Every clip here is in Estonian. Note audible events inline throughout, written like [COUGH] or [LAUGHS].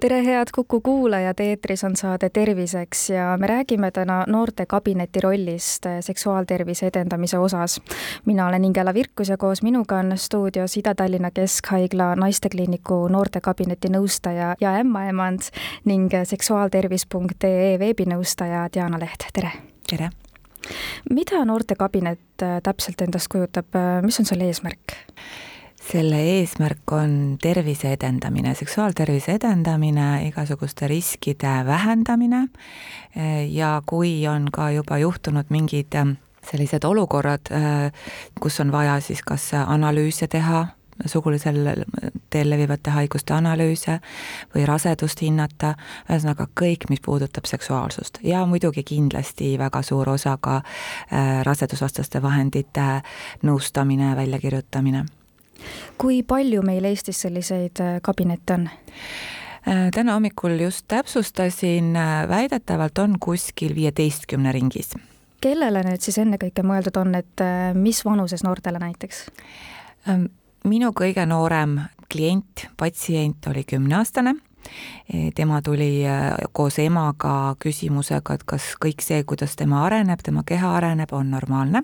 tere, head Kuku kuulajad, eetris on saade Terviseks ja me räägime täna noortekabineti rollist seksuaaltervise edendamise osas. mina olen Ingela Virkus ja koos minuga on stuudios Ida-Tallinna Keskhaigla naistekliiniku noortekabineti nõustaja ja ämmaemand ning seksuaaltervis.ee veebinõustaja Diana Leht, tere! tere! mida noortekabinet täpselt endast kujutab, mis on selle eesmärk? Selle eesmärk on tervise edendamine, seksuaaltervise edendamine, igasuguste riskide vähendamine. Ja kui on ka juba juhtunud mingid äh, sellised olukorrad, äh, kus on vaja siis kas analüüse teha, sugulisel teel levivate haiguste analüüse või rasedust hinnata, ühesõnaga kõik, mis puudutab seksuaalsust. Ja muidugi kindlasti väga suur osa ka äh, rasedusvastaste vahendite nõustamine, väljakirjutamine kui palju meil Eestis selliseid äh, kabinette on? Äh, täna hommikul just täpsustasin, äh, väidetavalt on kuskil viieteistkümne ringis. kellele need siis ennekõike mõeldud on, et mis vanuses noortele näiteks? Ähm, minu kõige noorem klient, patsient oli kümneaastane tema tuli eh, koos emaga küsimusega, et kas kõik see, kuidas tema areneb, tema keha areneb, on normaalne.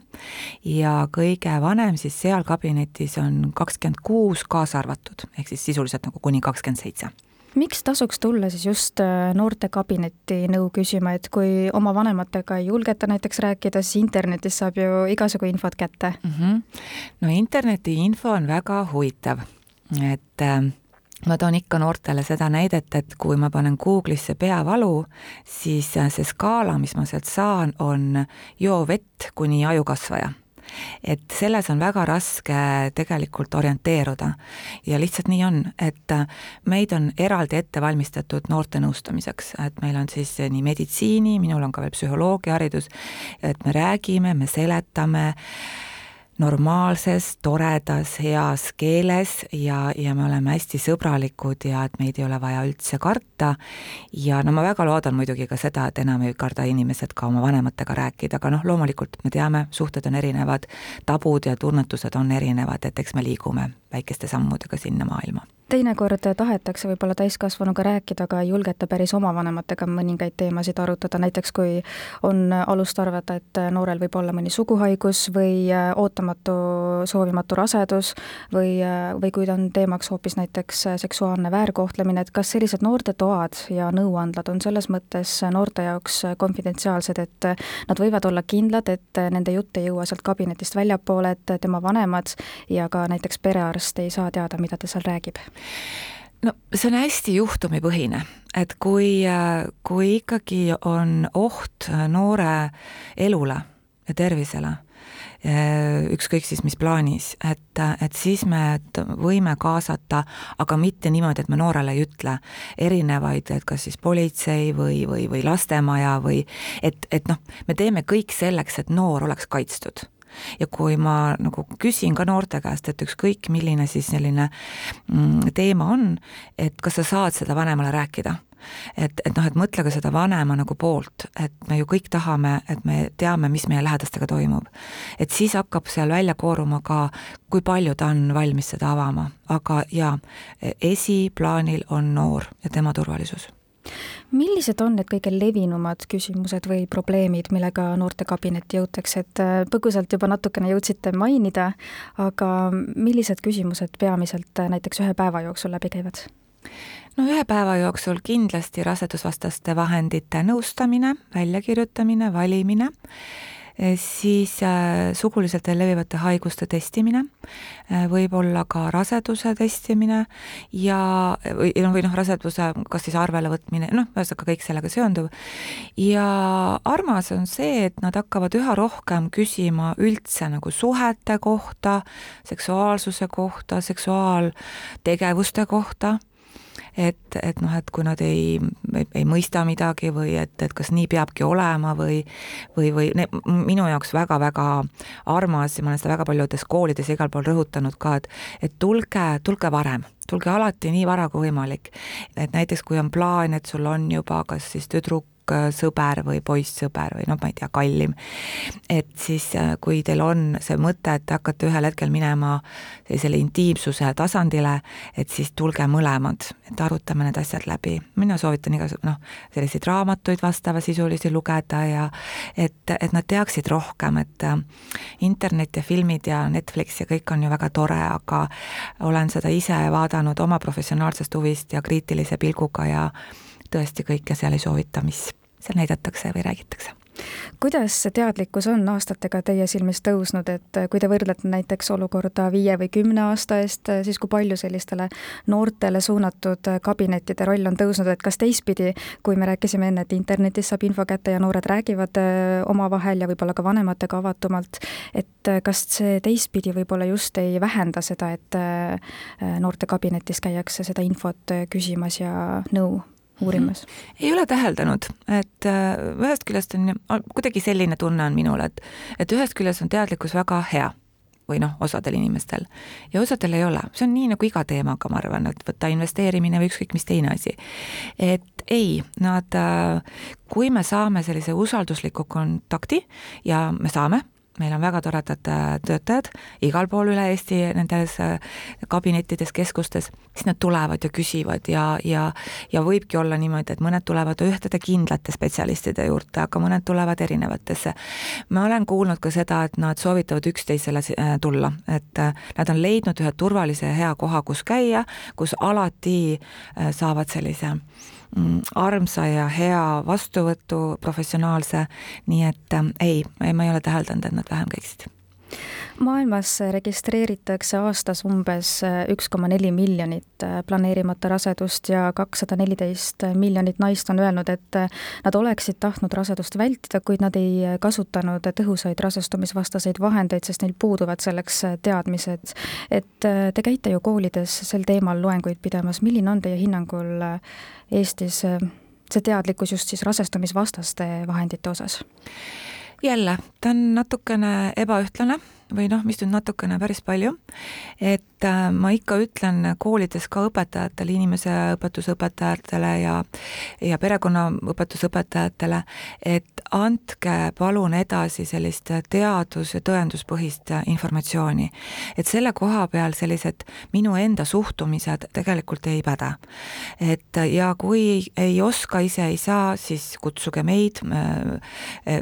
ja kõige vanem siis seal kabinetis on kakskümmend kuus kaasa arvatud, ehk siis sisuliselt nagu kuni kakskümmend seitse miks tasuks tulla siis just eh, noortekabinetti nõu küsima, et kui oma vanematega ei julgeta näiteks rääkida, siis internetis saab ju igasugu infot kätte mm? -hmm. no interneti info on väga huvitav, et äh, ma toon ikka noortele seda näidet, et kui ma panen Google'isse peavalu, siis see skaala, mis ma sealt saan, on joo vett kuni ajukasvaja. Et selles on väga raske tegelikult orienteeruda. Ja lihtsalt nii on, et meid on eraldi ette valmistatud noorte nõustamiseks, et meil on siis nii meditsiini, minul on ka veel psühholoogia haridus, et me räägime, me seletame normaalses, toredas, heas keeles ja, ja me oleme hästi sõbralikud ja et meid ei ole vaja üldse karta. ja no ma väga loodan muidugi ka seda, et enam ei karda inimesed ka oma vanematega rääkida, aga noh, loomulikult me teame, suhted on erinevad, tabud ja tunnetused on erinevad, et eks me liigume väikeste sammudega sinna maailma teinekord tahetakse võib-olla täiskasvanuga rääkida, aga ei julgeta päris oma vanematega mõningaid teemasid arutada, näiteks kui on alust arvata, et noorel võib olla mõni suguhaigus või ootamatu soovimatu rasedus või, või kui on teemaks hoopis näiteks seksuaalne väärkohtlemine, et kas sellised noortetoad ja nõuandlad on selles mõttes noorte jaoks konfidentsiaalsed, et nad võivad olla kindlad, et nende jutt ei jõua sealt kabinetist väljapoole, et tema vanemad ja ka näiteks perearst ei saa teada, mida ta seal räägib? No see on hästi juhtumipõhine, et kui, kui ikkagi on oht noore elule ja tervisele, ükskõik siis mis plaanis, et, et siis me võime kaasata, aga mitte niimoodi, et me noorele ei ütle erinevaid, et kas siis politsei või, või, või lastemaja või et, et noh, me teeme kõik selleks, et noor oleks kaitstud ja kui ma nagu küsin ka noorte käest, et ükskõik, milline siis selline mm, teema on, et kas sa saad seda vanemale rääkida? Et, et noh, et mõtle ka seda vanema nagu poolt, et me ju kõik tahame, et me teame, mis meie lähedastega toimub. et siis hakkab seal välja kooruma ka, kui palju ta on valmis seda avama, aga jaa, esiplaanil on noor ja tema turvalisus millised on need kõige levinumad küsimused või probleemid, millega noortekabinetti jõutakse, et äh, põgusalt juba natukene jõudsite mainida, aga millised küsimused peamiselt äh, näiteks ühe päeva jooksul läbi käivad? no ühe päeva jooksul kindlasti rasedusvastaste vahendite nõustamine, väljakirjutamine, valimine siis äh, suguliselt levivate haiguste testimine, äh, võib-olla ka raseduse testimine ja, või noh, või noh, raseduse kas siis arvele võtmine, noh, ühesõnaga kõik sellega seonduv. ja armas on see, et nad hakkavad üha rohkem küsima üldse nagu suhete kohta, seksuaalsuse kohta, seksuaaltegevuste kohta et, et noh, et kui nad ei, ei, ei mõista midagi või et, et kas nii peabki olema või või, või ne, minu jaoks väga-väga armas ja ma olen seda väga paljudes koolides ja igal pool rõhutanud ka, et et tulge, tulge varem tulge alati nii vara kui võimalik. et näiteks kui on plaan, et sul on juba kas siis tüdruk tüdruksõber või poissõber või noh, ma ei tea, kallim. et siis, kui teil on see mõte, et hakkate ühel hetkel minema sellisele intiimsuse tasandile, et siis tulge mõlemad, et arutame need asjad läbi. mina soovitan igasugu noh, selliseid raamatuid vastavasisulisi lugeda ja et, et nad teaksid rohkem, et internet ja filmid ja Netflix ja kõik on ju väga tore, aga olen seda ise vaadanud oma professionaalsest huvist ja kriitilise pilguga ja tõesti kõike seal ei soovita, mis seal näidatakse või räägitakse. Kuidas see teadlikkus on aastatega teie silmis tõusnud, et kui te võrdlete näiteks olukorda viie või kümne aasta eest, siis kui palju sellistele noortele suunatud kabinettide roll on tõusnud, et kas teistpidi, kui me rääkisime enne, et internetis saab info kätte ja noored räägivad äh, omavahel ja võib-olla ka vanematega avatumalt, et kas see teistpidi võib-olla just ei vähenda seda, et äh, noorte kabinetis käiakse seda infot küsimas ja nõu uurimas? ei ole täheldanud, et äh, ühest küljest on kuidagi selline tunne on minul, et, et ühest küljest on teadlikkus väga hea või noh, osadel inimestel ja osadel ei ole, see on nii nagu iga teemaga, ma arvan, et võtta investeerimine või ükskõik mis teine asi. et ei, nad, äh, kui me saame sellise usaldusliku kontakti ja me saame meil on väga toredad äh, töötajad igal pool üle Eesti nendes äh, kabinettides, keskustes, siis nad tulevad ja küsivad ja, ja ja võibki olla niimoodi, et mõned tulevad ühtede kindlate spetsialistide juurde, aga mõned tulevad erinevatesse. ma olen kuulnud ka seda, et nad soovitavad üksteisele äh, tulla, et nad on leidnud ühe turvalise ja hea koha, kus käia, kus alati saavad sellise armsa ja hea vastuvõtu, professionaalse, nii et äh, ei, ma ei ole täheldanud, et nad vähem käiksid maailmas registreeritakse aastas umbes äh, üks koma neli miljonit äh, planeerimata rasedust ja kakssada neliteist miljonit naist on öelnud, et äh, nad oleksid tahtnud rasedust vältida, kuid nad ei kasutanud tõhusaid rasestumisvastaseid vahendeid, sest neil puuduvad selleks teadmised. et te käite ju koolides sel teemal loenguid pidamas, milline on teie hinnangul Eestis see teadlikkus just siis rasestumisvastaste vahendite osas? Jälle, ta on natukene ebaühtlane või noh, mis nüüd natukene päris palju, et äh, ma ikka ütlen koolides ka õpetajatele, inimeseõpetusõpetajatele ja ja perekonnaõpetusõpetajatele, et andke palun edasi sellist teadus- ja tõenduspõhist informatsiooni. et selle koha peal sellised minu enda suhtumised tegelikult ei päde. et ja kui ei oska, ise ei saa, siis kutsuge meid äh,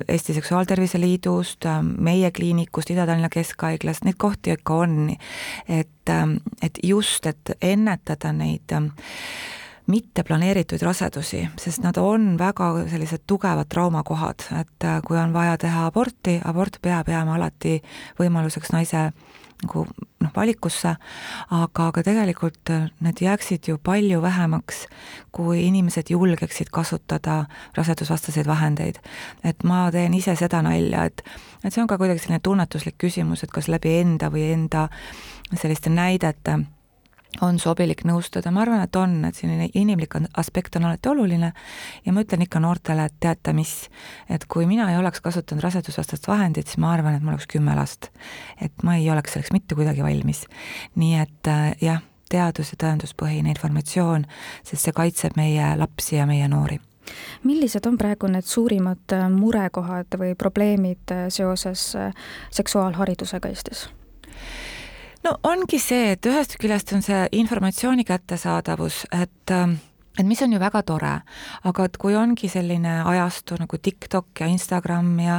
Eesti Seksuaaltervise Liidust, meie kliinikust, Ida-Tallinna Keskhaiglas, neid kohti ikka on, et, et just, et ennetada neid mitte planeeritud rasedusi, sest nad on väga sellised tugevad traumakohad, et kui on vaja teha aborti, abort peab jääma alati võimaluseks naise nagu noh, valikusse, aga, aga tegelikult äh, need jääksid ju palju vähemaks, kui inimesed julgeksid kasutada rasedusvastaseid vahendeid. et ma teen ise seda nalja, et, et see on ka kuidagi selline tunnetuslik küsimus, et kas läbi enda või enda selliste näidete on sobilik nõustada, ma arvan, et on, et selline inimlik aspekt on alati oluline ja ma ütlen ikka noortele, et teate mis, et kui mina ei oleks kasutanud rasedusvastast vahendit, siis ma arvan, et mul oleks kümme last. et ma ei oleks selleks mitte kuidagi valmis. nii et äh, jah, teadus- ja tõenduspõhine informatsioon, sest see kaitseb meie lapsi ja meie noori millised on praegu need suurimad äh, murekohad või probleemid äh, seoses seksuaalharidusega Eestis? No ongi see, et ühest küljest on see informatsiooni kättesaadavus, et ähm, et mis on ju väga tore, aga et kui ongi selline ajastu nagu TikTok ja Instagram ja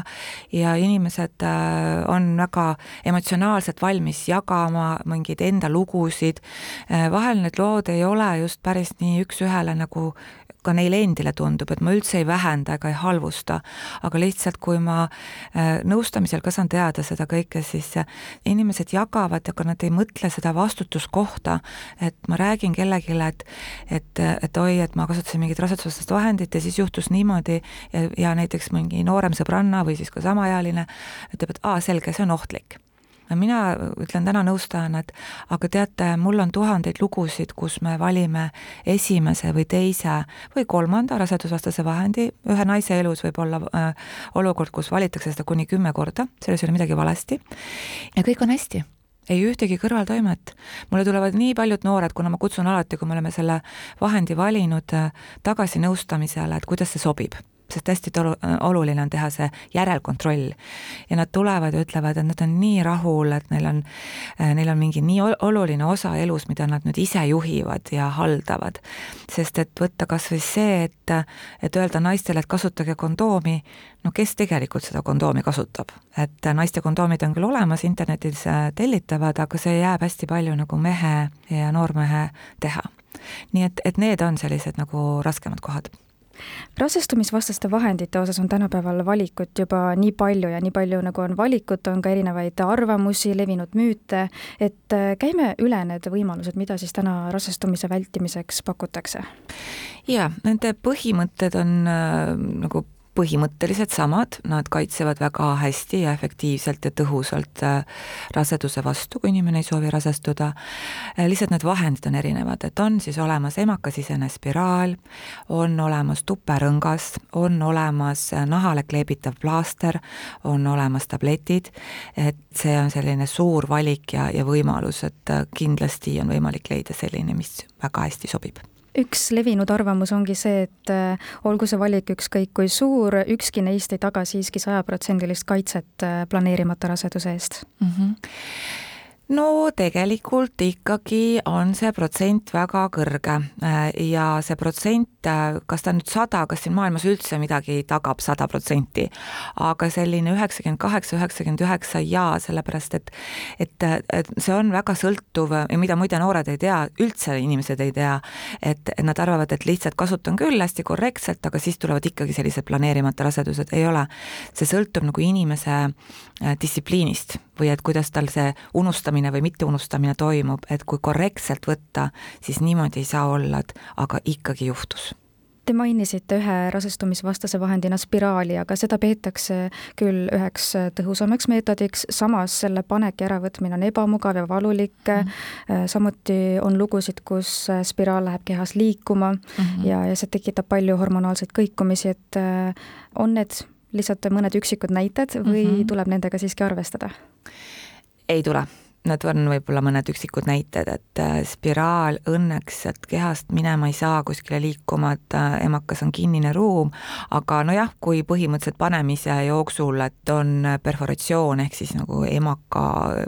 ja inimesed äh, on väga emotsionaalselt valmis jagama mingeid enda lugusid, äh, vahel need lood ei ole just päris nii üks-ühele nagu ka neile endile tundub, et ma üldse ei vähenda ega ei halvusta, aga lihtsalt kui ma äh, nõustamisel ka saan teada seda kõike, siis äh, inimesed jagavad, aga nad ei mõtle seda vastutuskohta, et ma räägin kellelegi, et et, et oi, et ma kasutasin mingit rasedusvastast vahendit ja siis juhtus niimoodi ja, ja näiteks mingi noorem sõbranna või siis ka samaealine ütleb, et aa, selge, see on ohtlik mina ütlen täna nõustajana, et aga teate, mul on tuhandeid lugusid, kus me valime esimese või teise või kolmanda rasedusvastase vahendi, ühe naise elus võib olla äh, olukord, kus valitakse seda kuni kümme korda, selles ei ole midagi valesti, ja kõik on hästi. Ei ühtegi kõrvaltoimet. mulle tulevad nii paljud noored, kuna ma kutsun alati, kui me oleme selle vahendi valinud, äh, tagasi nõustamisele, et kuidas see sobib sest hästi tolu-, oluline on teha see järelkontroll. ja nad tulevad ja ütlevad, et nad on nii rahul, et neil on, neil on mingi nii oluline osa elus, mida nad nüüd ise juhivad ja haldavad. sest et võtta kas või see, et, et öelda naistele, et kasutage kondoomi, no kes tegelikult seda kondoomi kasutab, et naiste kondoomid on küll olemas, internetis tellitavad, aga see jääb hästi palju nagu mehe ja noormehe teha. nii et, et need on sellised nagu raskemad kohad rasestumisvastaste vahendite osas on tänapäeval valikut juba nii palju ja nii palju, nagu on valikut, on ka erinevaid arvamusi, levinud müüte, et äh, käime üle need võimalused, mida siis täna rasestumise vältimiseks pakutakse? jaa, nende põhimõtted on äh, nagu põhimõtteliselt samad, nad kaitsevad väga hästi ja efektiivselt ja tõhusalt äh, raseduse vastu, kui inimene ei soovi rasestuda. Äh, lihtsalt need vahendid on erinevad, et on siis olemas emakasisene spiraal, on olemas tuperõngas, on olemas äh, nahale kleebitav plaaster, on olemas tabletid, et see on selline suur valik ja, ja võimalus, et kindlasti on võimalik leida selline, mis väga hästi sobib üks levinud arvamus ongi see, et äh, olgu see valik ükskõik kui suur, ükski neist ei taga siiski sajaprotsendilist kaitset äh, planeerimata raseduse eest mm. -hmm no tegelikult ikkagi on see protsent väga kõrge. Äh, ja see protsent, äh, kas ta nüüd sada, kas siin maailmas üldse midagi tagab sada protsenti, aga selline üheksakümmend kaheksa, üheksakümmend üheksa jaa, sellepärast et et, et see on väga sõltuv ja mida muide noored ei tea, üldse inimesed ei tea, et, et nad arvavad, et lihtsalt kasutan küll hästi korrektselt, aga siis tulevad ikkagi sellised planeerimata rasedused, ei ole. see sõltub nagu inimese äh, distsipliinist või et kuidas tal see unustamine unustamine või mitteunustamine toimub, et kui korrektselt võtta, siis niimoodi ei saa olla, et aga ikkagi juhtus Te mainisite ühe rasestumisvastase vahendina spiraali, aga seda peetakse küll üheks tõhusamaks meetodiks, samas selle panek ja äravõtmine on ebamugav ja valulik mm. -hmm. samuti on lugusid, kus spiraal läheb kehas liikuma mm -hmm. ja, ja see tekitab palju hormonaalseid kõikumisi, et äh, on need lihtsalt mõned üksikud näited või mm -hmm. tuleb nendega siiski arvestada? ei tule Need on võib-olla mõned üksikud näited, et äh, spiraal õnneks sealt kehast minema ei saa kuskile liikuma, et äh, emakas on kinnine ruum, aga nojah, kui põhimõtteliselt panemise jooksul, et on perforatsioon ehk siis nagu emaka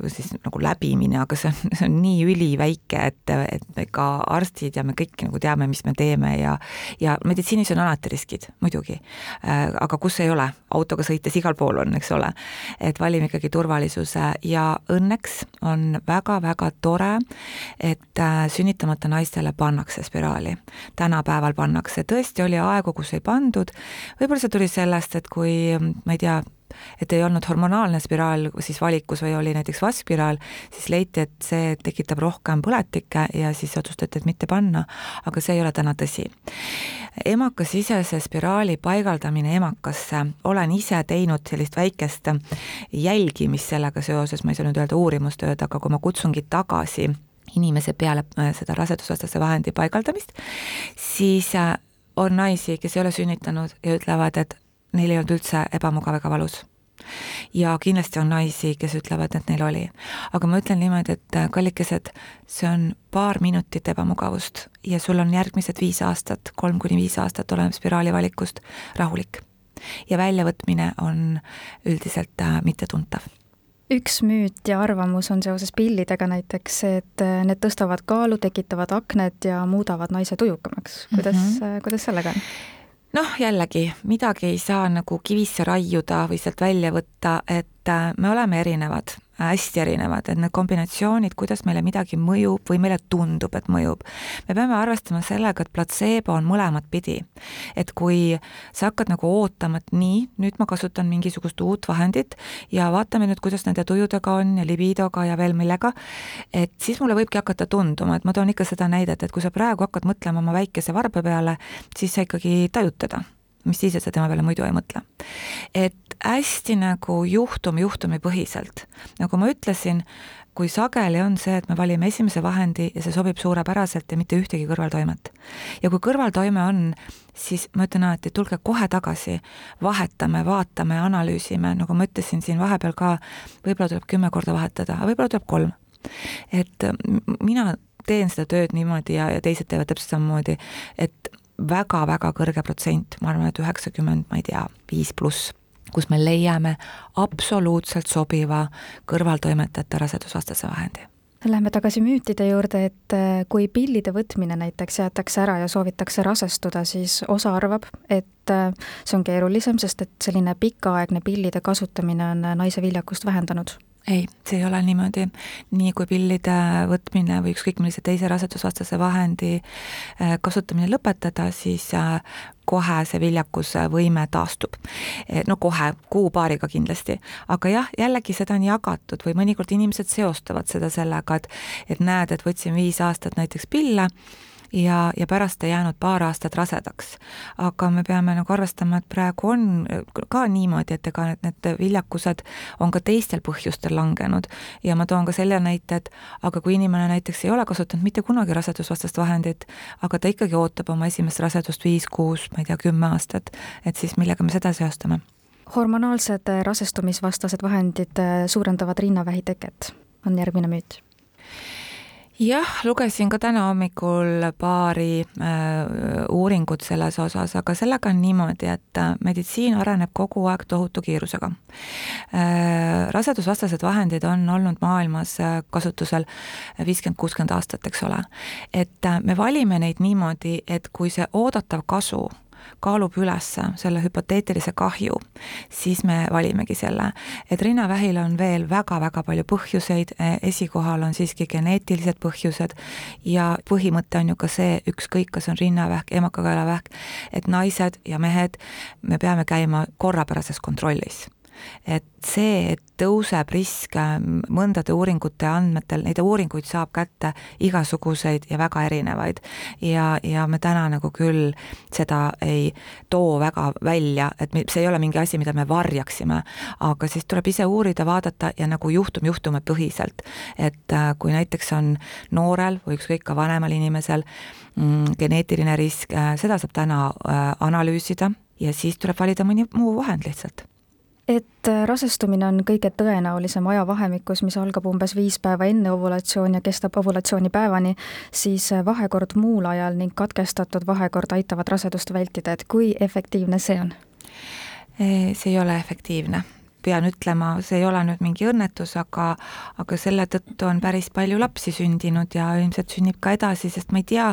siis nagu läbimine, aga see on, [LAUGHS] see on nii üliväike, et, et ega arstid ja me kõik nagu teame, mis me teeme ja ja meditsiinis on alati riskid, muidugi. Äh, aga kus ei ole, autoga sõites igal pool on, eks ole. et valime ikkagi turvalisuse ja õnneks on väga-väga tore, et äh, sünnitamata naistele pannakse spiraali. tänapäeval pannakse, tõesti oli aegu, kus ei pandud, võib-olla see tuli sellest, et kui ma ei tea, et ei olnud hormonaalne spiraal siis valikus või oli näiteks vaskspiraal, siis leiti, et see tekitab rohkem põletikke ja siis otsustati, et mitte panna, aga see ei ole täna tõsi. emakasisese spiraali paigaldamine emakasse, olen ise teinud sellist väikest jälgimist sellega seoses, ma ei saa nüüd öelda uurimustööd, aga kui ma kutsungi tagasi inimese peale äh, seda rasedusvastase vahendi paigaldamist, siis äh, on naisi, kes ei ole sünnitanud ja ütlevad, et neil ei olnud üldse ebamugav ega valus. ja kindlasti on naisi, kes ütlevad, et neil oli. aga ma ütlen niimoodi, et äh, kallikesed, see on paar minutit ebamugavust ja sul on järgmised viis aastat, kolm kuni viis aastat oleneb spiraali valikust, rahulik. ja väljavõtmine on üldiselt äh, mittetuntav üks müüt ja arvamus on seoses pillidega näiteks et äh, need tõstavad kaalu, tekitavad akned ja muudavad naise tujukamaks. kuidas mm, -hmm. kuidas sellega on? Noh, jällegi, midagi ei saa nagu kivisse raiuda või sealt välja võtta, et äh, me oleme erinevad hästi erinevad, et need kombinatsioonid, kuidas meile midagi mõjub või meile tundub, et mõjub. me peame arvestama sellega, et platseebo on mõlemat pidi. et kui sa hakkad nagu ootama, et nii, nüüd ma kasutan mingisugust uut vahendit ja vaatame nüüd, kuidas nende tujudega on ja libidoga ja veel millega, et siis mulle võibki hakata tunduma, et ma toon ikka seda näidet, et kui sa praegu hakkad mõtlema oma väikese varba peale, siis sa ikkagi tajud teda mis siis, et sa tema peale muidu ei mõtle. et hästi nagu juhtum juhtumipõhiselt, nagu ma ütlesin, kui sageli on see, et me valime esimese vahendi ja see sobib suurepäraselt ja mitte ühtegi kõrvaltoimet. ja kui kõrvaltoime on, siis ma ütlen alati, tulge kohe tagasi, vahetame, vaatame, analüüsime, nagu ma ütlesin siin vahepeal ka, võib-olla tuleb kümme korda vahetada, aga võib-olla tuleb kolm. et mina teen seda tööd niimoodi ja, ja teised teevad täpselt samamoodi, et väga-väga kõrge protsent, ma arvan, et üheksakümmend, ma ei tea, viis pluss kus me leiame absoluutselt sobiva kõrvaltoimetajate rasedusvastase vahendi. Lähme tagasi müütide juurde, et äh, kui pillide võtmine näiteks jäetakse ära ja soovitakse rasestuda, siis osa arvab, et äh, see on keerulisem, sest et selline pikaaegne pillide kasutamine on naise viljakust vähendanud ei, see ei ole niimoodi. nii kui pillide võtmine või ükskõik millise teise rasedusvastase vahendi äh, kasutamine lõpetada, siis äh, kohe see viljakuse võime taastub. No kohe, kuu-paariga kindlasti. aga jah, jällegi seda on jagatud või mõnikord inimesed seostavad seda sellega, et et näed, et võtsin viis aastat näiteks pille ja, ja pärast ei jäänud paar aastat rasedaks. aga me peame nagu arvestama, et praegu on ka niimoodi, et ega need, viljakused on ka teistel põhjustel langenud ja ma toon ka selle näite, et aga kui inimene näiteks ei ole kasutanud mitte kunagi rasedusvastast vahendit, aga ta ikkagi ootab oma esimest rasedust viis, kuus, ma ei tea, kümme aastat, et siis millega me seda seostame? hormonaalsed rasestumisvastased vahendid suurendavad rinnavähi teket, on järgmine müüt jah, lugesin ka täna hommikul paari äh, uuringut selles osas, aga sellega on niimoodi, et äh, meditsiin areneb kogu aeg tohutu kiirusega äh,. rasedusvastased vahendid on olnud maailmas äh, kasutusel viiskümmend, kuuskümmend aastat, eks ole. et äh, me valime neid niimoodi, et kui see oodatav kasu kaalub üles selle hüpoteetilise kahju, siis me valimegi selle. et rinnavähil on veel väga-väga palju põhjuseid, esikohal on siiski geneetilised põhjused ja põhimõte on ju ka see, ükskõik, kas on rinnavähk, emakakaelavähk, et naised ja mehed, me peame käima korrapärases kontrollis et see, et tõuseb risk mõndade uuringute andmetel, neid uuringuid saab kätte igasuguseid ja väga erinevaid. ja, ja me täna nagu küll seda ei too väga välja, et see ei ole mingi asi, mida me varjaksime, aga siis tuleb ise uurida, vaadata ja nagu juhtum juhtumipõhiselt. et äh, kui näiteks on noorel või ükskõik ka vanemal inimesel mm, geneetiline risk, äh, seda saab täna äh, analüüsida ja siis tuleb valida mõni muu vahend lihtsalt et äh, rasestumine on kõige tõenäolisem ajavahemikus, mis algab umbes viis päeva enne ovulatsiooni ja kestab ovulatsioonipäevani, siis äh, vahekord muul ajal ning katkestatud vahekord aitavad rasedust vältida, et kui efektiivne see on? see ei ole efektiivne pean ütlema, see ei ole nüüd mingi õnnetus, aga aga selle tõttu on päris palju lapsi sündinud ja ilmselt sünnib ka edasi, sest ma ei tea,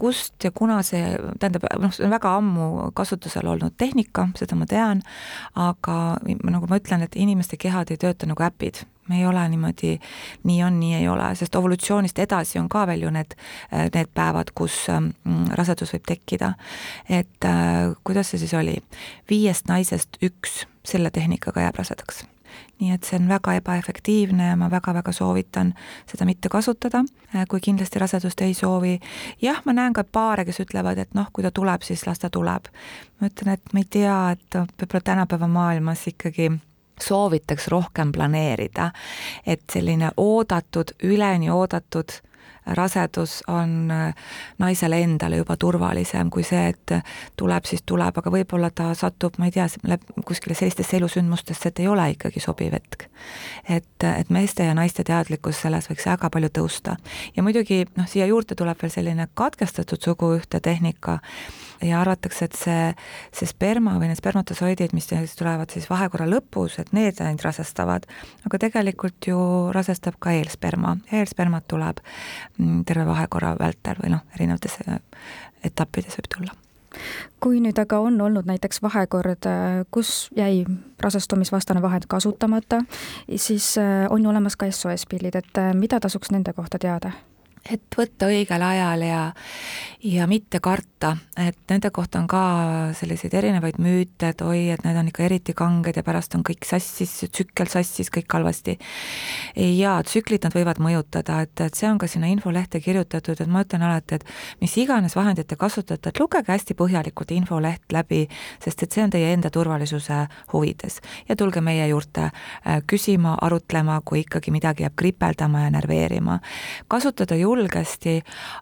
kust ja kuna see, tähendab, noh, see on väga ammu kasutusel olnud tehnika, seda ma tean, aga nagu ma ütlen, et inimeste kehad ei tööta nagu äpid. Me ei ole niimoodi, nii on, nii ei ole, sest evolutsioonist edasi on ka veel ju need, need päevad, kus mm, rasedus võib tekkida. et äh, kuidas see siis oli, viiest naisest üks selle tehnikaga jääb rasedaks nii et see on väga ebaefektiivne ja ma väga-väga soovitan seda mitte kasutada, äh, kui kindlasti rasedust ei soovi. jah, ma näen ka paare, kes ütlevad, et noh, kui ta tuleb, siis las ta tuleb. ma ütlen, et ma ei tea, et võib-olla tänapäeva maailmas ikkagi soovitaks rohkem planeerida, et selline oodatud, üleni oodatud rasedus on äh, naisele endale juba turvalisem kui see, et tuleb, siis tuleb, aga võib-olla ta satub, ma ei tea, kuskile sellistesse elusündmustesse, et ei ole ikkagi sobiv hetk. et, et meeste ja naiste teadlikkus selles võiks väga palju tõusta. ja muidugi noh, siia juurde tuleb veel selline katkestatud suguühte tehnika ja arvatakse, et see, see sperma või need spermatosoidid, mis tulevad siis vahekorra lõpus, et need ainult rasestavad, aga tegelikult ju rasestab ka eelsperma, eelspermat tuleb Mm, terve vahekorra vältel või noh, erinevates äh, etappides võib tulla. Kui nüüd aga on olnud näiteks vahekord, äh, kus jäi rasestumisvastane vahend kasutamata, siis äh, on ju olemas ka SOS-pillid, et mida tasuks nende kohta teada? Et võtta õigel ajal ja, ja mitte karta, et nende kohta on ka selliseid erinevaid müüte, et oi, et need on ikka eriti kanged ja pärast on kõik sassis, tsükkel sassis, kõik halvasti. ja tsüklid nad võivad mõjutada, et, et see on ka sinna infolehte kirjutatud, et ma ütlen alati, et mis iganes vahendit te kasutate, et lugege hästi põhjalikult infoleht läbi, sest et see on teie enda turvalisuse huvides. ja tulge meie juurde äh, küsima, arutlema, kui ikkagi midagi jääb kripeldama ja närveerima. kasutada ju julgesti,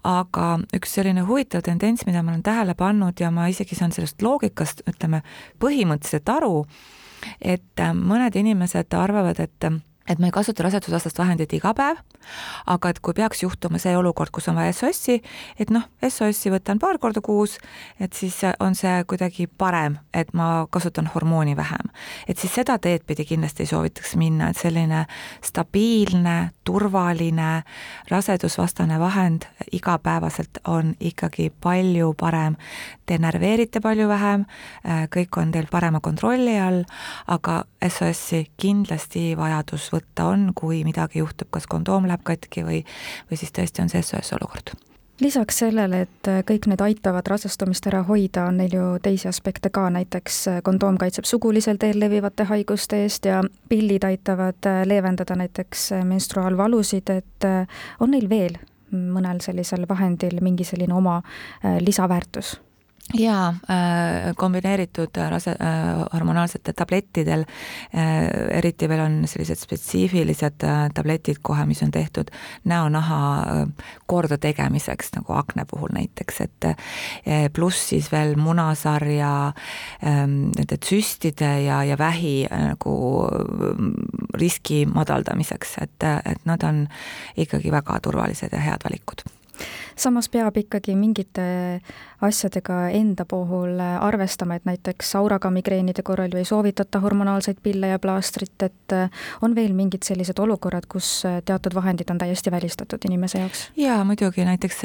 aga üks selline huvitav tendents, mida ma olen tähele pannud ja ma isegi saan sellest loogikast, ütleme, põhimõtteliselt aru, et mõned inimesed arvavad, et et me ei kasuta rasedusvastast vahendit iga päev, aga et kui peaks juhtuma see olukord, kus on vaja SOS-i, et noh, SOS-i võtan paar korda kuus, et siis on see kuidagi parem, et ma kasutan hormooni vähem. et siis seda teed pidi kindlasti ei soovitaks minna, et selline stabiilne, turvaline rasedusvastane vahend igapäevaselt on ikkagi palju parem. Te närveerite palju vähem, kõik on teil parema kontrolli all, aga SOS-i kindlasti vajadus võtta on, kui midagi juhtub, kas kondoom läheb katki või, või siis tõesti on see SOS olukord. Lisaks sellele, et kõik need aitavad rasestumist ära hoida, on neil ju teisi aspekte ka, näiteks kondoom kaitseb sugulisel teel levivate haiguste eest ja pillid aitavad leevendada näiteks menstruaalvalusid, et on neil veel mõnel sellisel vahendil mingi selline oma lisaväärtus jaa, äh, kombineeritud rase-, äh, hormonaalsetel tablettidel, äh, eriti veel on sellised spetsiifilised tabletid kohe, mis on tehtud näonaha kordategemiseks, nagu akne puhul näiteks, et pluss siis veel munasarja ähm, nende tsüstide ja, ja vähi nagu riski madaldamiseks, et, et nad on ikkagi väga turvalised ja head valikud. Samas peab ikkagi mingite asjadega enda puhul arvestama, et näiteks auraga migreenide korral ju ei soovitata hormonaalseid pille ja plaastrit, et on veel mingid sellised olukorrad, kus teatud vahendid on täiesti välistatud inimese jaoks? jaa, muidugi, näiteks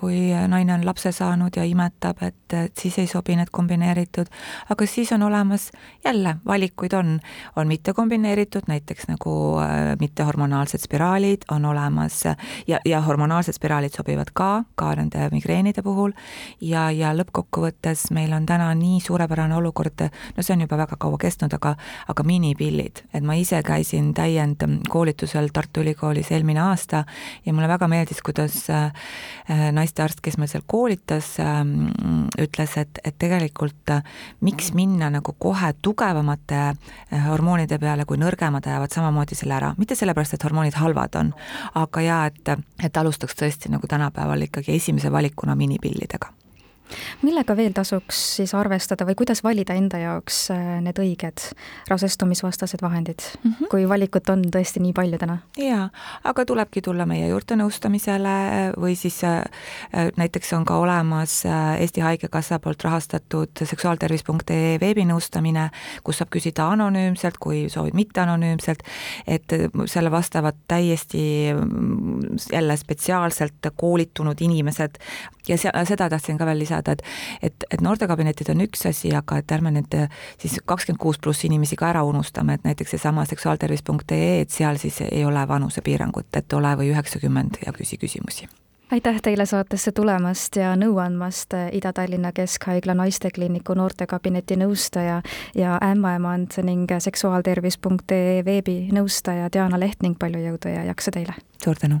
kui naine on lapse saanud ja imetab, et, et siis ei sobi need kombineeritud, aga siis on olemas jälle, valikuid on, on mitte kombineeritud, näiteks nagu äh, mittehormonaalsed spiraalid on olemas ja, ja hormonaalsed spiraalid sobivad ka, ka nende migreenide puhul ja, ja lõppkokkuvõttes meil on täna nii suurepärane olukord, no see on juba väga kaua kestnud, aga, aga minipillid, et ma ise käisin täiendkoolitusel Tartu Ülikoolis eelmine aasta ja mulle väga meeldis, kuidas äh, naistearst, kes meil seal koolitas, ähm, ütles, et, et tegelikult äh, miks minna nagu kohe tugevamate äh, hormoonide peale, kui nõrgemad ajavad samamoodi selle ära, mitte sellepärast, et hormoonid halvad on, aga jaa, et, et alustaks tõesti nagu tänapäeval ikkagi esimese valikuna minipillidega millega veel tasuks siis arvestada või kuidas valida enda jaoks äh, need õiged rasestumisvastased vahendid mm, -hmm. kui valikut on tõesti nii palju täna? jaa, aga tulebki tulla meie juurde nõustamisele või siis äh, äh, näiteks on ka olemas Eesti Haigekassa poolt rahastatud seksuaaltervis.ee veebinõustamine, kus saab küsida anonüümselt, kui soovid mitte anonüümselt, et selle vastavad täiesti mm, jälle spetsiaalselt koolitunud inimesed ja seda tahtsin ka veel lisada, teada, et et, et noortekabinetid on üks asi, aga et ärme nüüd siis kakskümmend kuus pluss inimesi ka ära unustame, et näiteks seesama seksuaaltervis.ee, et seal siis ei ole vanusepiirangut, et ole või üheksakümmend ja küsi küsimusi aitäh teile saatesse tulemast ja nõu andmast, Ida-Tallinna Keskhaigla naistekliiniku noortekabineti nõustaja ja ämmaemand ning seksuaaltervis.ee veebinõustaja Diana Leht ning palju jõudu ja jaksu teile! suur tänu!